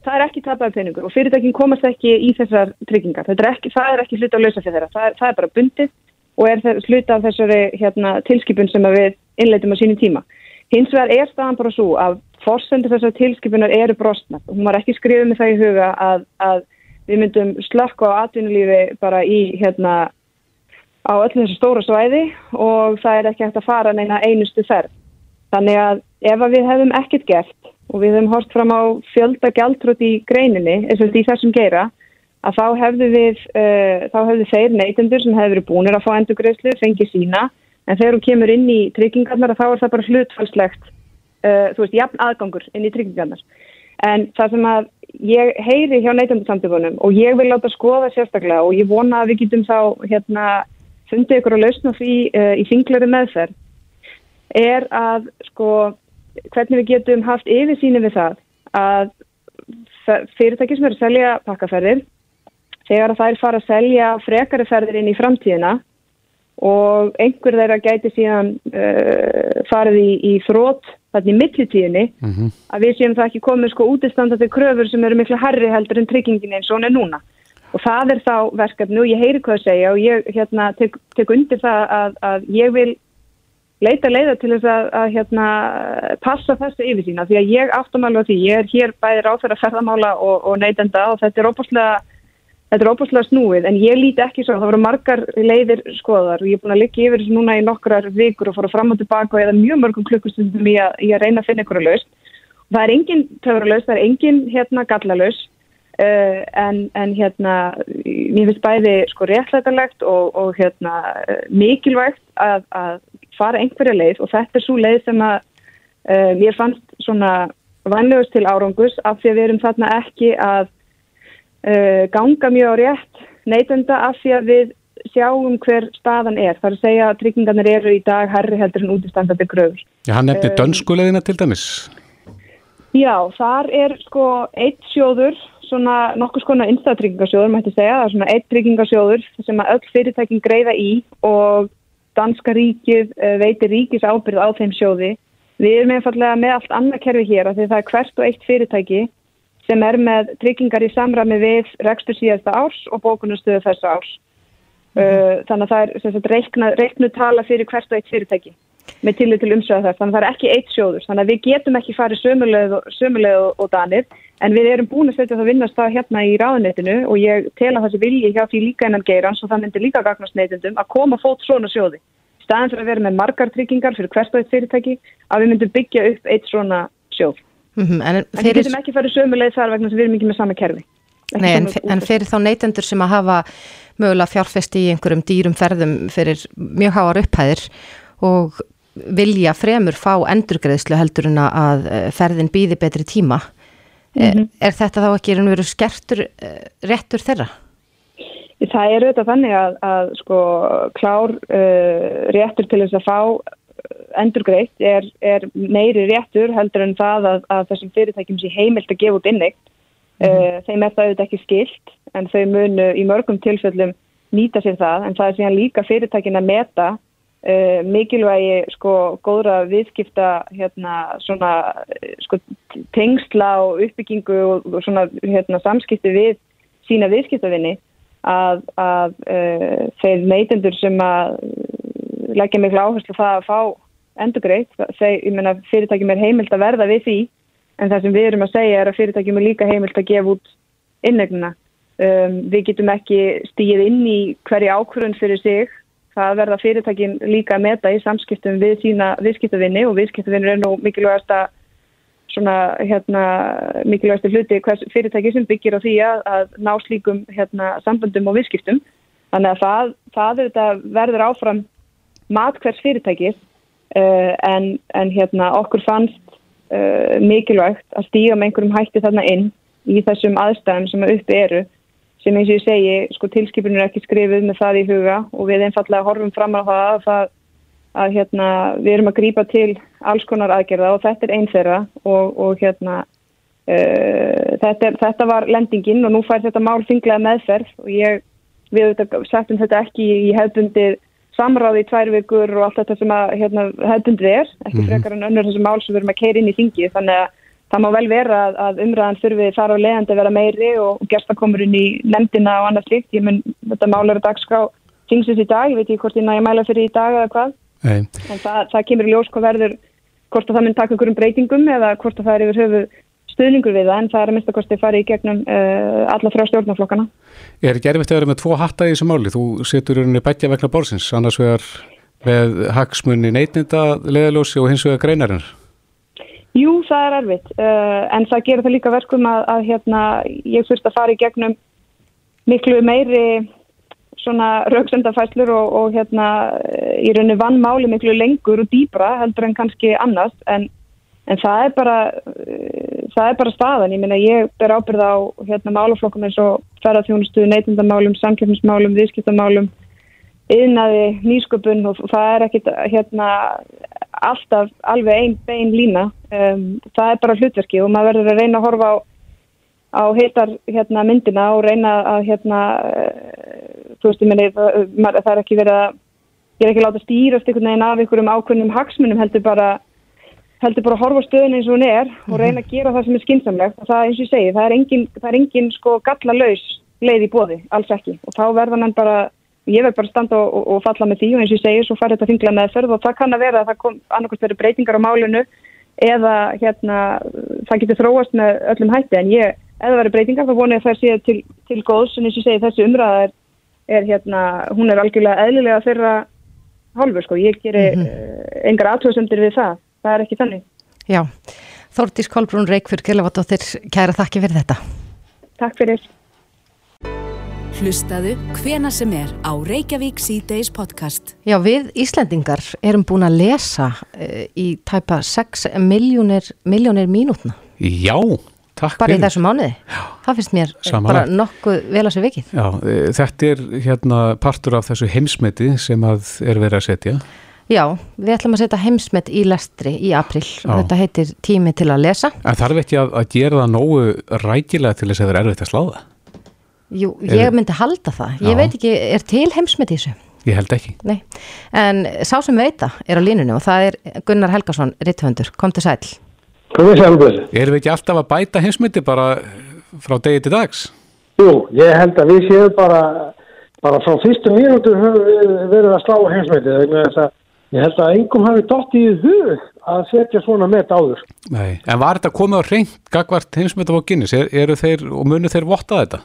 Það er ekki tapaður peningur og fyrirtækin komast ekki í þessar tryggingar. Er ekki, það er ekki hluta á lausa fyrir þeirra. Það er, það er bara bundið og er hluta af þessari hérna, tilskipun sem við innleitum á sínum tíma. Hins vegar er staðan bara svo að fórsendur þessar tilskipunar eru brostnað og hún var ekki skrifið með það í huga að, að við myndum slökka á atvinnulífi bara í hérna á öllu þessu stóra svæði og það er ekki hægt að fara neina einustu ferð. Þannig að ef að við hefum ekkert gert og við hefum hort fram á fjölda gjaldrútt í greininni, eins og í þessum geira, að þá hefðu við, uh, þá hefðu þeir neytendur sem hefur búinir að fá endurgreðslu, fengið sína, en þegar hún kemur inn í tryggingarnar þá er það bara hlutfalslegt, uh, þú veist, jafn aðgangur inn í tryggingarnar. En það sem að ég heyri hjá neytendursamtöfunum og ég vil láta skoða sérstaklega og ég vona að við getum þá hérna fundið ykkur að lausna því uh, í þinglari meðferð er að sko hvernig við getum haft yfirsýni við það að fyrirtæki sem eru að selja pakkaferðir þegar það er fara að selja frekari ferðir inn í framtíðina og einhver þeirra gæti síðan uh, farið í, í þrótt þarna í millitíðinni. Mm -hmm. að við séum það ekki komið sko útistandandi kröfur sem eru miklu herri heldur en tryggingin eins og hún er núna. Og það er þá verkefni og ég heyri hvað að segja og ég hérna, tek, tek undir það að, að ég vil leita leiða til þess að, að hérna, passa þessu yfir sína því að ég á því, ég er hér bæðir áfæra ferðamála og, og neytenda og þetta er óbúslega þetta er óbúslega snúið en ég líti ekki svo, það voru margar leiðir skoðar og ég er búin að liggja yfir þessu núna í nokkrar vikur og fóra fram og tilbaka eða mjög mörgum klukkustundum í að, í að reyna að finna ykkur að laust. Það er engin töfralaust, það er engin hérna gallalaust uh, en, en hérna mér finnst bæði sko réttlætarlegt og, og hérna mikilvægt að, að fara einhverja leið og þetta er svo leið sem að uh, mér fannst svona vanlegust til árangus af því að við erum þarna ekki að uh, ganga mjög á rétt neytenda af því að við sjáum hver staðan er. Það er að segja að tryggingarnir eru í dag herri heldur en útistandandi gröður. Já, hann nefnir um, dönskuleðina til dæmis. Já, þar er sko eitt sjóður, svona nokkus konar innstæðtryggingarsjóður, mætti segja, það er svona eitt tryggingarsjóður sem að öll fyrirtækin greiða í og danska ríkið eh, veitir ríkis ábyrð á þeim sjóði. Við erum einfallega með allt annað kerfi hér af því það er hvert og eitt fyrirtæki sem er með tryggingar í samrami við rekstur síðasta árs og bókunustöðu þessu árs. Mm -hmm. Þannig að það er reiknu, reiknu tala fyrir hvert og eitt fyrirtæki með tillit til umsöða þess. Þannig að það er ekki eitt sjóður. Þannig að við getum ekki farið sömuleg og, og danir En við erum búin að setja það að vinnast það hérna í ráðunetinu og ég tel að það sé vilji hjá því líka innan geirans og það myndir líka gagnast neytundum að koma fót svona sjóði. Staðan fyrir að vera með margar tryggingar fyrir hvert og eitt fyrirtæki að við myndum byggja upp eitt svona sjóð. Mm -hmm, en, en við getum ekki farið sömuleið þar vegna sem við erum ekki með sama kerfi. Nei, en, en fyrir þá neytendur sem að hafa mögulega fjárfesti í einhverjum dýrum ferðum fyrir mjög háar upphæðir og vilja fremur fá endurgreðslu heldur en að eh, ferðin býði betri tíma Mm -hmm. Er þetta þá ekki einhvern veginn skertur uh, réttur þeirra? Það er auðvitað þannig að, að sko, klár uh, réttur til þess að fá endurgreitt er, er meiri réttur heldur en það að, að þessum fyrirtækjum sé heimilt að gefa út inneitt. Mm uh, þeim er það auðvitað ekki skilt en þau munu í mörgum tilfellum nýta sér það en það er síðan líka fyrirtækin að meta Uh, mikilvægi sko góðra viðskipta hérna svona sko tengsla og uppbyggingu og, svona hérna samskipti við sína viðskiptavinni að, að uh, þeir neytendur sem að leggja miklu áherslu það að fá endurgreitt, menna fyrirtækjum er heimilt að verða við því en það sem við erum að segja er að fyrirtækjum er líka heimilt að gefa út innegnuna um, við getum ekki stíð inn í hverju ákvörðun fyrir sig. Það verða fyrirtækin líka að meta í samskiptum við sína viðskiptavinni og viðskiptavinnir er nú mikilvægast að svona hérna mikilvægast hluti hvers fyrirtæki sem byggir á því að, ná slíkum hérna samböndum og viðskiptum. Þannig að það, það er verður áfram mat hvers fyrirtækis uh, en, en hérna okkur fannst uh, mikilvægt að stíga með einhverjum hætti þarna inn í þessum aðstæðum sem uppi eru. Sem eins og ég segi, sko tilskipunum er ekki skrifið með það í huga og við einfallega horfum fram á það að, það, að hérna, við erum að grípa til alls konar aðgerða og þetta er einn þeirra og, og hérna uh, þetta, er, þetta var lendingin og nú fær þetta mál þinglega meðferð og ég, við settum þetta ekki í hefbundið samráði í tvær vikur og allt þetta sem að hérna, hefbundið er, ekki mhm. frekar en önnur þessi mál sem við erum að keira inn í þingi þannig að það má vel vera að, að umræðan þurfi þar á leiðandi að vera meiri og gestakomurinn í nefndina og annað slikt. Ég mun, þetta mál eru dagskrá tingsins í dag, ég veit ekki hvort ég næja mæla fyrir í dag eða hvað. Nei. En það, það kemur í ljós hvað verður, hvort að það mun taka einhverjum breytingum eða hvort að það er yfir höfu stuðningur við það, en það er að mista hvort þið fari í gegnum uh, alla frá stjórnarflokkana. Er ekki erfitt að vera með tvo hatta í þessu máli? Þú setur unni bætja vegna bórsins, annars vegar með hagsmunni neitninda leðalósi og hins vegar greinarinn. Jú, það er erfitt, uh, en það gerir það líka verkum að, að hérna, ég fyrst að fara í gegnum miklu meiri svona rauksendafæslur og, og hérna í rauninu vannmáli miklu lengur og dýbra heldur en kannski annars, en, en það er bara uh, það er bara staðan, ég minna ég ber ábyrð á hérna málaflokkum eins og ferðarþjónustu, neytundamálum, samkjöfnismálum, viðskiptamálum yðnaði, nýsköpun og það er ekkit hérna alltaf alveg einn bein lína. Um, það er bara hlutverki og maður verður að reyna að horfa á, á heitar hérna, myndina og reyna að hérna, uh, þú veist ég menni það, er ekki verið að ég er ekki láta stýrast einhvern veginn af einhverjum ákveðnum hagsmunum heldur bara heldur bara að horfa stöðun eins og hún er og mhm. reyna að gera það sem er skinsamlegt og það eins og ég segi, það er engin, það er engin sko galla laus leið í bóði, alls ekki. Og þá verður hann bara ég verð bara standa og, og falla með því og eins og ég segir svo fær þetta þingla með þörf og það kann að vera að það kom annarkvæmst verið breytingar á málinu eða hérna það getur þróast með öllum hætti. En ég, eða verið breytingar þá vonu ég að það sé til, til góðs. En eins og ég segi þessi umræða er, er hérna, hún er algjörlega eðlilega þeirra hálfur sko, ég gerir mm -hmm. engar aðtöðsendir við það, það er ekki þannig. Já, Þórtís Kolbrún Reykjörg Kjellavatóttir, kæra þakki fyrir þetta. Takk fyrir. Hlustaðu hvena sem er á Reykjavík C-Days podcast. Já, við Íslendingar erum búin að lesa uh, í tæpa 6 miljónir, miljónir mínútna. Já, takk. Bara í þessu mánuði. Já. Það finnst mér Samanlega. bara nokkuð vel að sé vikið. Já, e, þetta er hérna partur af þessu heimsmeti sem að er verið að setja. Já, við ætlum að setja heimsmet í lestri í april Já. og þetta heitir tími til að lesa. En þarf ekki að, að gera það nógu rækilega til þess að það er erfitt að sláða? Jú, ég myndi halda það. Ég Já. veit ekki, er til heimsmet í þessu? Ég held ekki. Nei, en sá sem veit það er á línunum og það er Gunnar Helgason, ritthöndur. Kom til sæl. Komið sæl, Bössi. Erum við ekki alltaf að bæta heimsmeti bara frá degi til dags? Jú, ég held að við séum bara, bara frá fyrstu mínútur höfum við verið að slá heimsmeti. Ég held að engum hafi dótt í hug að setja svona met áður. Nei, en var þetta komið á reynd gagvart heimsmeti á Guinness? Er, eru þeir og munu þeir votta þetta?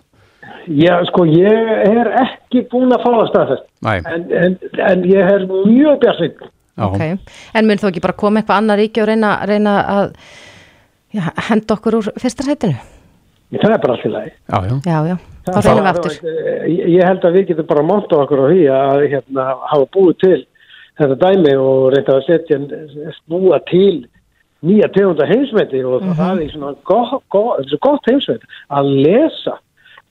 Já, sko, ég er ekki búin að fá það staðfest, en, en, en ég er mjög björnsvinn. Okay. En mun þú ekki bara koma eitthvað annar ríki og reyna, reyna að já, henda okkur úr fyrsta sætinu? Það er bara allt í lagi. Já, já. Já, já, þá reynum við aftur. Ég held að við getum bara monta okkur á því að hérna, hafa búið til þetta dæmi og reynda að setja snúa til nýja tegunda heimsveiti og mm -hmm. það er svona gott, gott, gott heimsveiti að lesa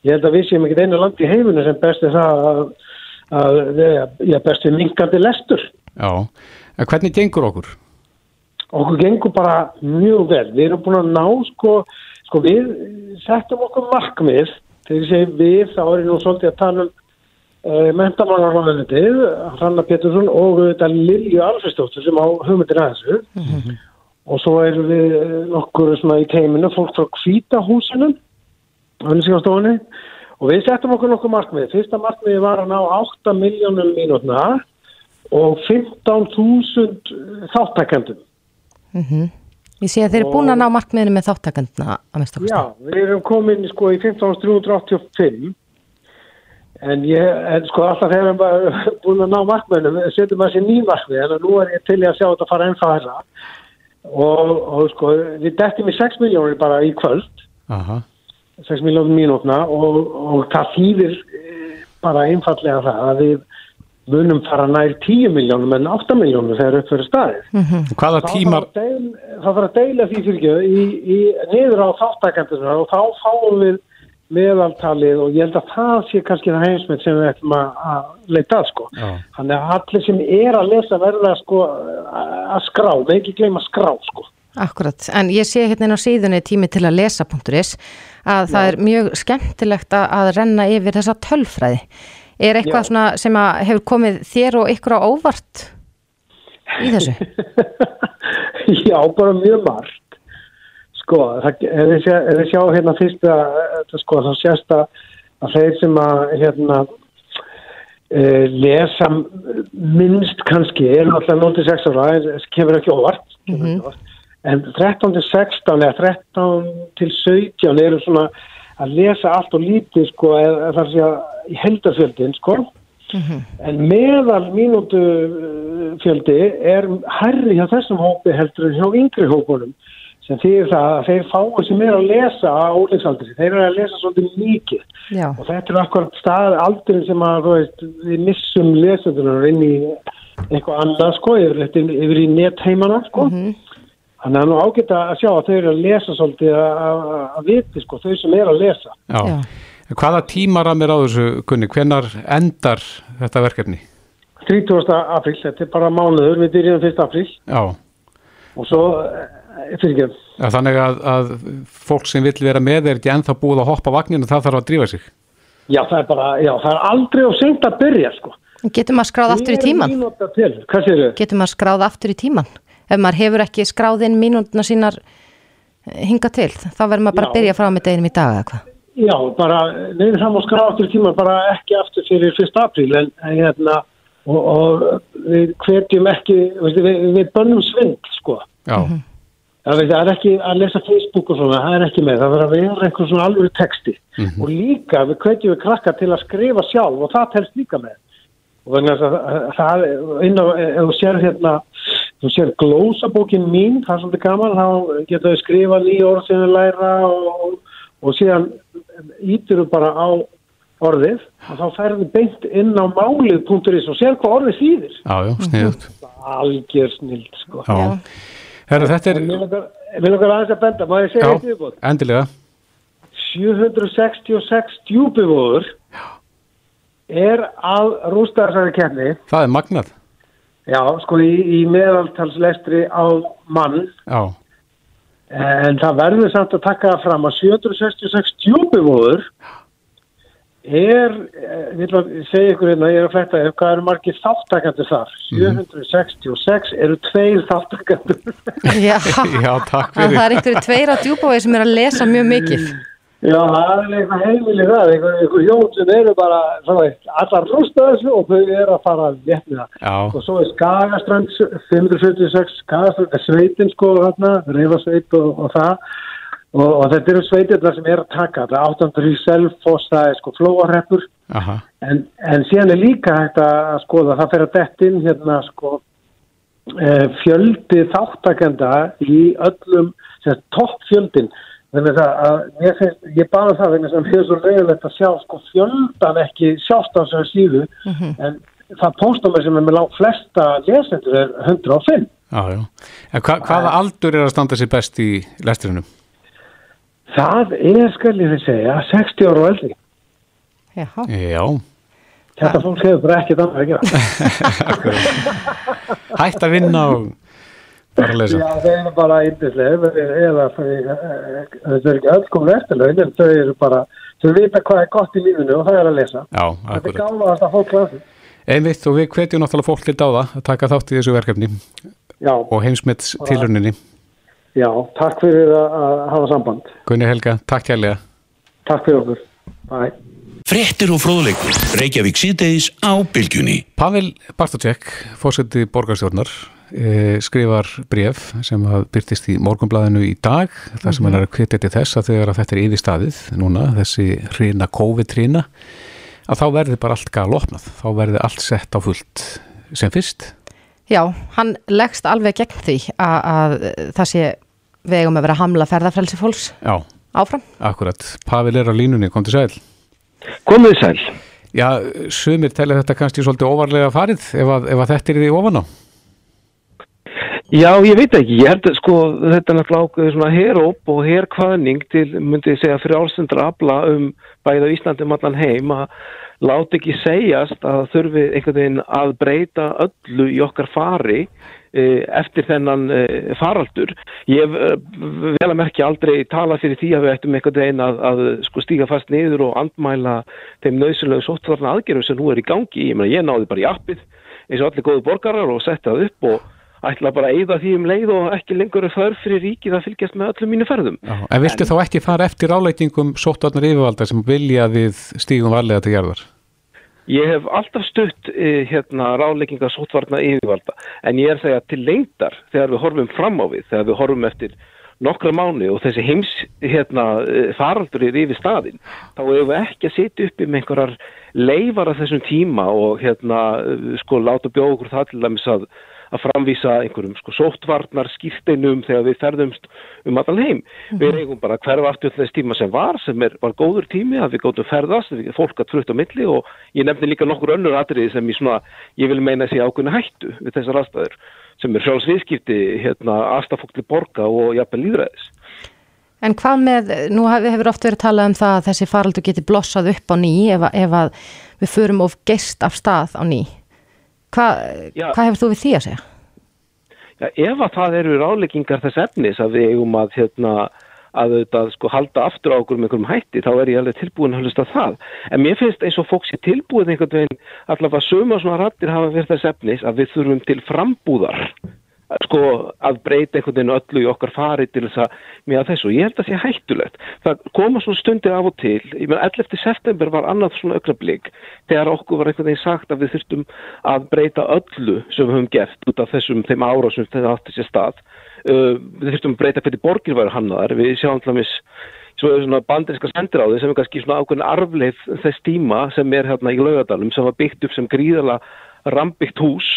ég held að við séum ekki einu land í heiminu sem besti það að, að, að besti minkandi lestur. Já, en hvernig gengur okkur? Okkur gengur bara mjög vel. Við erum búin að ná, sko, sko við settum okkur markmið, þegar ég segi við, þá er ég nú svolítið að tala um uh, mentamálarróðanitið, Hanna Pettersson og þetta Lilju Alfredsdóttur sem á hugmyndir að þessu. Mm -hmm. Og svo erum við nokkur svona í teiminu, fólk frá kvítahúsinum auðvilsingastofunni og við settum okkur nokkuð markmið. Fyrsta markmiði var að ná 8 miljónum mínútna og 15.000 þáttakendum. Mm -hmm. Ég sé að þeir eru búin að ná markmiðinu með þáttakenduna að mesta. Já, við erum komin sko í 15.385 en ég, en sko alltaf þegar við erum búin að ná markmiðinu, setjum við þessi nýjum markmið en nú er ég til ég að sjá þetta fara ennþá herra og, og sko við dettum í 6 miljónir bara í kvöld. Aha. 6 miljónum mínútna og, og það þýðir eh, bara einfallega það að við munum fara nær 10 miljónum en 8 miljónum þegar upp fyrir staðið. Mm -hmm. Hvaða tímar? Það þarf að deila því fyrir í, í niður á þáttakendurna og þá fáum við meðaltalið og ég held að það sé kannski það heimsmynd sem við ætlum að leita að sko. Já. Þannig að allir sem er að lesa verða sko að skrá, með ekki gleyma skrá sko. Akkurat, en ég sé hérna inn á síðunni tími til að lesa.is að það er mjög skemmtilegt að, að renna yfir þessa tölfræði. Er eitthvað Já. svona sem að hefur komið þér og ykkur á óvart í þessu? Já, bara mjög margt. Sko, það, ef við sjá, sjá hérna fyrst að, sko, þá sést að, að þeir sem að hérna uh, lesa minnst kannski er náttúrulega 0-6 ára, en kemur ekki óvart, kemur ekki óvart. En 13-16 eða 13 til 17 eru svona að lesa allt og lítið sko, eða þar sé að í heldarfjöldin sko. En meðal mínútu uh, fjöldi er herri hjá þessum hópi heldur en hjá yngri hópunum sem þýðir það að þeir fáið sem er að lesa á óleiksaldri. Þeir eru að lesa svolítið mikið Já, og þetta er akkurat stað aldurinn sem að veist, við missum lesendunar inn í eitthvað annað sko, yfir, yfir, yfir í netheimana sko. Þannig að það er nú ágætt að sjá að þau eru að lesa svolítið að, að, að viti sko, þau sem er að lesa. Já. En Hvaða tímaramir á þessu kunni? Hvenar endar þetta verkefni? 30. apríl, þetta er bara mánuður, við byrjum 1. apríl Já. og svo, þannig að, að fólk sem vill vera með er ekki ennþá búið að hoppa vagninu, það þarf að drífa sig. já það er bara, já það er aldrei á seint að byrja sko. getur maður skráð aftur í tíman? Getur maður skráð aftur í tíman? Ef maður hefur ekki skráð inn mínútuna sínar eh, hinga til, þá verður maður bara að Já. byrja frá með deginum í dag eða hvað? Já, bara, neina það má skrá aftur í tíma, bara ekki aftur fyrir 1. apríl, en, en hérna, og, og við hvetjum ekki, veistu, við, við bönnum svindl, sko. Já. Það, er ekki að lesa Facebook og svona, það er ekki með, það verður að vera einhver svona alvöru texti. Og líka við hvetjum við krakka til að skrifa sjálf og það telst líka með. Og þannig að það- inn á, ef þú sér hérna, þú sér glósabókin mín, það er svolítið gaman, þá getur við skrifa nýja orð sem við læra og, og síðan ítir við bara á orðið og þá ferðu beint inn á málið.is og sér hvað orðið þýðir. Já, já, sniðut. Algjör snild, sko. Já. Herra, þetta er, vil okkar aðeins að benda, má ég segja já, eitt viðbútt? endilega. 766 djúbivóður er að rústa þessari kefni, Það er magnað. já, sko í, í meðaltalslestri á mann, Já. en það verður samt að taka fram að 766 djúbivóður er, eh, ég vil að segja ykkur hérna, ég er að fletta hvað eru margir þáttakandur þar, 766 eru tveir þáttakandur. Já, Já, takk að fyrir. það er einhverju tveir á djúbói sem er að lesa mjög mikið. Já, það er eitthvað heimili það, einhver, einhver hjón sem eru bara, veit, allar rústa þessu og þau eru að fara létt með það. Já. Og svo er Skagastrand 576, Skagastrand er sveitin sko þarna, reyfasveit og, og það. Og, og þetta eru sveitirna sem er að taka, það er 800 í Selfoss, það er sko flóarreppur. En, en síðan er líka hægt að skoða, það fer að dett inn hérna sko eh, fjöldi þáttakenda í öllum, sem toppfjöldin. Þannig að, að ég, ég baða það vegna sem hefur svo leiðilegt að sjá sko fjöldan ekki sjást á þessu síðu en það póstumir sem er með langt flesta lesendur er 105. Já, já. En hva, hvaða aldur er að standa sér best í lesturinnum? Það er, skal ég þið segja, 60 ára og eldri. Já, Já. Þetta fólk hefur bara ekkert annað að gera. Hætt að vinna og bara lesa. Já, þau eru bara yndislega eða þau, þau eru ekki öll komin eftirlaun en þau eru bara, þau vita hvað er gott í lífinu og það er að lesa. Já, Þetta er akkurat. gáða að fólk glæði. Einmitt og við hvetjum náttúrulega fólk til dáða að taka þátt í þessu verkefni Já, og heimsmet tilrauninni. Já, takk fyrir að, að hafa samband. Gunni Helga, takk kærlega. Takk fyrir okkur. Bye. Fréttir og fróðleikur. Reykjavík síðdeis á bylgjunni. Pavel Bartoczek, fórseti borgarstjórnar, eh, skrifar bref sem að byrtist í morgunblæðinu í dag, þar sem hann er að hvetja til þess að þegar að þetta er yfir staðið núna, þessi hrina COVID-hrina, að þá verði bara allt gal opnað, þá verði allt sett á fullt sem fyrst. Já, hann leggst alveg gegn því að, að það sé vegum að vera að hamla ferðarfrelsi fólks Já, áfram. akkurat. Pavel er á línunni, kom til sæl. Komið sæl. Já, sumir telja þetta kannski svolítið óvarlega farið ef að, ef að þetta er því ofan á. Já, ég veit ekki, ég held að sko þetta er náttúrulega ákveðið svona heróp og herkvaðning til, myndi ég segja, frjálsendra afla um bæða Íslandi um allan heim að láta ekki segjast að þurfi einhvern veginn að breyta öllu í okkar fari eftir þennan e, faraldur. Ég e, vel að merkja aldrei tala fyrir því að við ættum einhvern veginn að, að sko stíga fast niður og andmæla þeim nöðsynlegu sóttvarna aðgerðum sem nú er í gangi. Ég, mena, ég náði bara í appið eins og allir góðu borgarar og setja það upp og ætla bara að eyða því um leið og ekki lengur þarf fyrir ríkið að fylgjast með öllum mínu ferðum. Já, en viltu en, þá ekki fara eftir áleitingum sóttvarnar yfirvalda sem vilja við stígum varlega til gerðar? Ég hef alltaf stutt eh, hérna ráleikinga sóttvarnar yfirvalda en ég er að segja til lengtar þegar við horfum fram á við, þegar við horfum eftir nokkra mánu og þessi heims hérna, eh, faraldur er yfir staðin þá hefur við ekki að setja upp um einhverjar leifar af þessum tíma og hérna eh, sko láta bjóða okkur það til dæmis að að framvísa einhverjum sko sóttvarnar skýrsteinum þegar við ferðumst um allan heim. Mm -hmm. Við eigum bara hverfa aftur þess tíma sem var, sem er, var góður tími að við góðum ferðast, við fólk að trutt á milli og ég nefni líka nokkur önnur atriði sem ég svona, ég vil meina þessi ákveðinu hættu við þessar aðstæður sem er sjálfsviðskipti hérna aðstafokli borga og jafnveg líðræðis. En hvað með, nú hefur oft verið talað um það að þessi faraldu geti blossað upp á ný ef, ef að við förum of gest af stað á ný. Hva, hvað hefur þú við því að segja? Já, ef að það eru ráleggingar þess efnis að við eigum að hérna, að auðvitað sko halda aftur á okkur með einhverjum hætti, þá er ég alveg tilbúin að hlusta það. En mér finnst eins og fólks er tilbúin einhvern veginn allavega sömu og svona rættir hafa verið þess efnis að við þurfum til frambúðar sko að breyta einhvern veginn öllu í okkar fari til þess að með þessu, ég held að það sé hættulegt. Það koma svona stundir af og til. Ég menn 11. september var annað svona aukrablík þegar okkur var einhvern veginn sagt að við þurftum að breyta öllu sem við höfum gert út af þessum þeim ára sem þetta átti sér stað. Uh, við þurftum að breyta hvernig borgir væri hannaðar. Við sjáum til dæmis svona bandirinska sendiráði sem er kannski svona ákveðin arfleif þess tíma sem er hérna í laugadalum sem var byggt upp sem gríðala rambyggt hús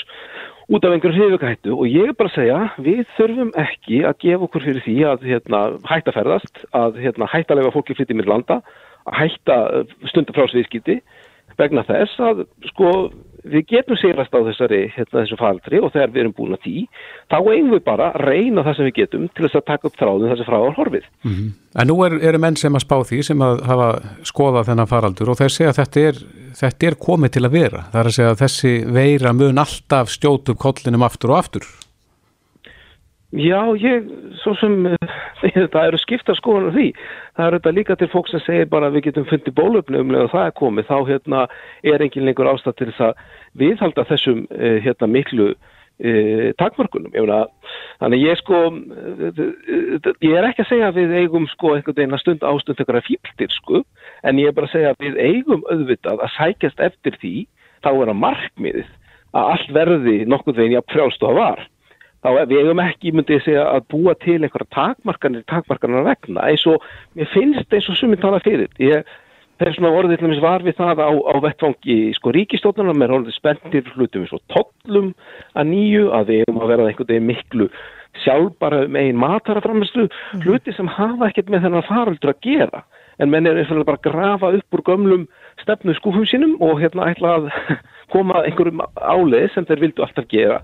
út af einhverju hrifugættu og ég er bara að segja við þurfum ekki að gefa okkur fyrir því að hérna, hætta ferðast, að hérna, hætta að lega fólki flyttið mér landa, að hætta stundafrásviðskipti vegna þess að sko við getum sigrast á þessari hérna, þessu faldri og þegar við erum búin að tí þá eigum við bara að reyna það sem við getum til þess að taka upp þráðum þessi frá horfið. Mm -hmm. En nú er, eru menn sem að spá því sem að hafa skoðað þennan faraldur og þeir segja að þetta er, þetta er komið til að vera. Það er að segja að þessi veira mun alltaf stjótu kollinum aftur og aftur. Já, ég, svo sem það eru skipta skoðan af því. Það eru þetta líka til fólk sem segir bara að við getum fundið bólöfni umlega það er komið. Þá hérna, er engin lengur ástæð til þess að viðhalda þessum eh, hérna, miklu eh, takmörkunum. Ég meina, þannig ég sko, ég er ekki að segja að við eigum sko einhvern veginn að stund ástund eitthvað fíltir sko, en ég er bara að segja að við eigum auðvitað að sækjast eftir því, þá er að markmiðið að allt verði nokkur veginn jafn frjálst og það var þá við eigum ekki, myndi ég segja, að búa til einhverja takmarkanir, takmarkanir vegna eins og, mér finnst eins og sumið tala fyrir ég er svona orðið var við það á, á vettfangi sko ríkistóttunum, mér er orðið spenntir hlutum eins og tollum að nýju að við eigum að vera einhvern veginn miklu sjálfbara með einn mataraframistu mm. hluti sem hafa ekkert með þennan faraldur að gera, en menn er bara að grafa upp úr gömlum stefnu skúfum sínum og hérna ætla að koma einhverjum áleið sem þeir vildu alltaf gera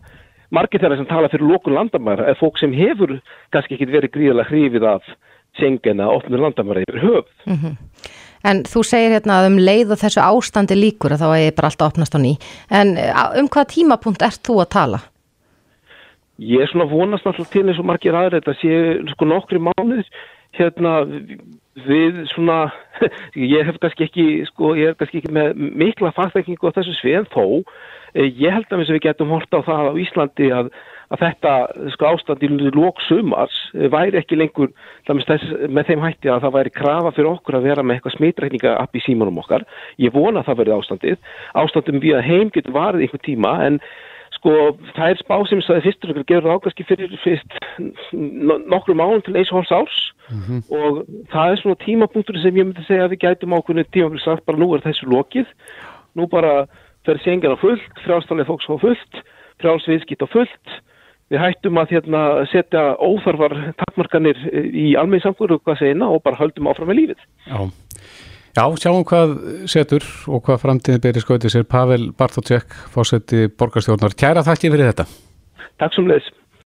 margir þeirra sem tala fyrir lókun landamæra er fólk sem hefur kannski ekki verið gríðilega hrifið af sengina og opnur landamæra yfir höfð. Mm -hmm. En þú segir hérna að um leið og þessu ástandi líkur að þá er bara alltaf opnast á ný. En um hvað tímapunkt ert þú að tala? Ég er svona vonast alltaf til eins og margir aðra þetta sé sko nokkri mánuð hérna við svona ég hef kannski ekki sko ég er kannski ekki með mikla fagþekkingu á þessu svið en þó ég held að við getum horta á það á Íslandi að, að þetta sko ástand í lóksumars eh, væri ekki lengur þess, með þeim hætti að það væri krafa fyrir okkur að vera með eitthvað smitrækninga upp í símanum okkar. Ég vona að það verði ástandið. Ástandum við að heim getur varðið einhver tíma en sko það er spá sem það fyrstur okkur gerur ágaski fyrir fyrst nokkru mánum til eins og hálfs árs mm -hmm. og það er svona tímapunktur sem ég myndi segja að við gætum ákveðinu tíma fyrir sagt bara nú er þessu lokið. Nú bara fer sengin á fullt, frjálstalið fólks á fullt, frjálsviðskipt á fullt. Við hættum að hérna, setja óþarfar takkmarkanir í almeinsamkur og hvað segina og bara höldum áfram með lífið. Já. Já, sjáum hvað setur og hvað framtíðin byrjir skoðið sér. Pavel Bartótsek, fósetti borgarstjórnar. Kæra þakki fyrir þetta. Takk sem leiðis.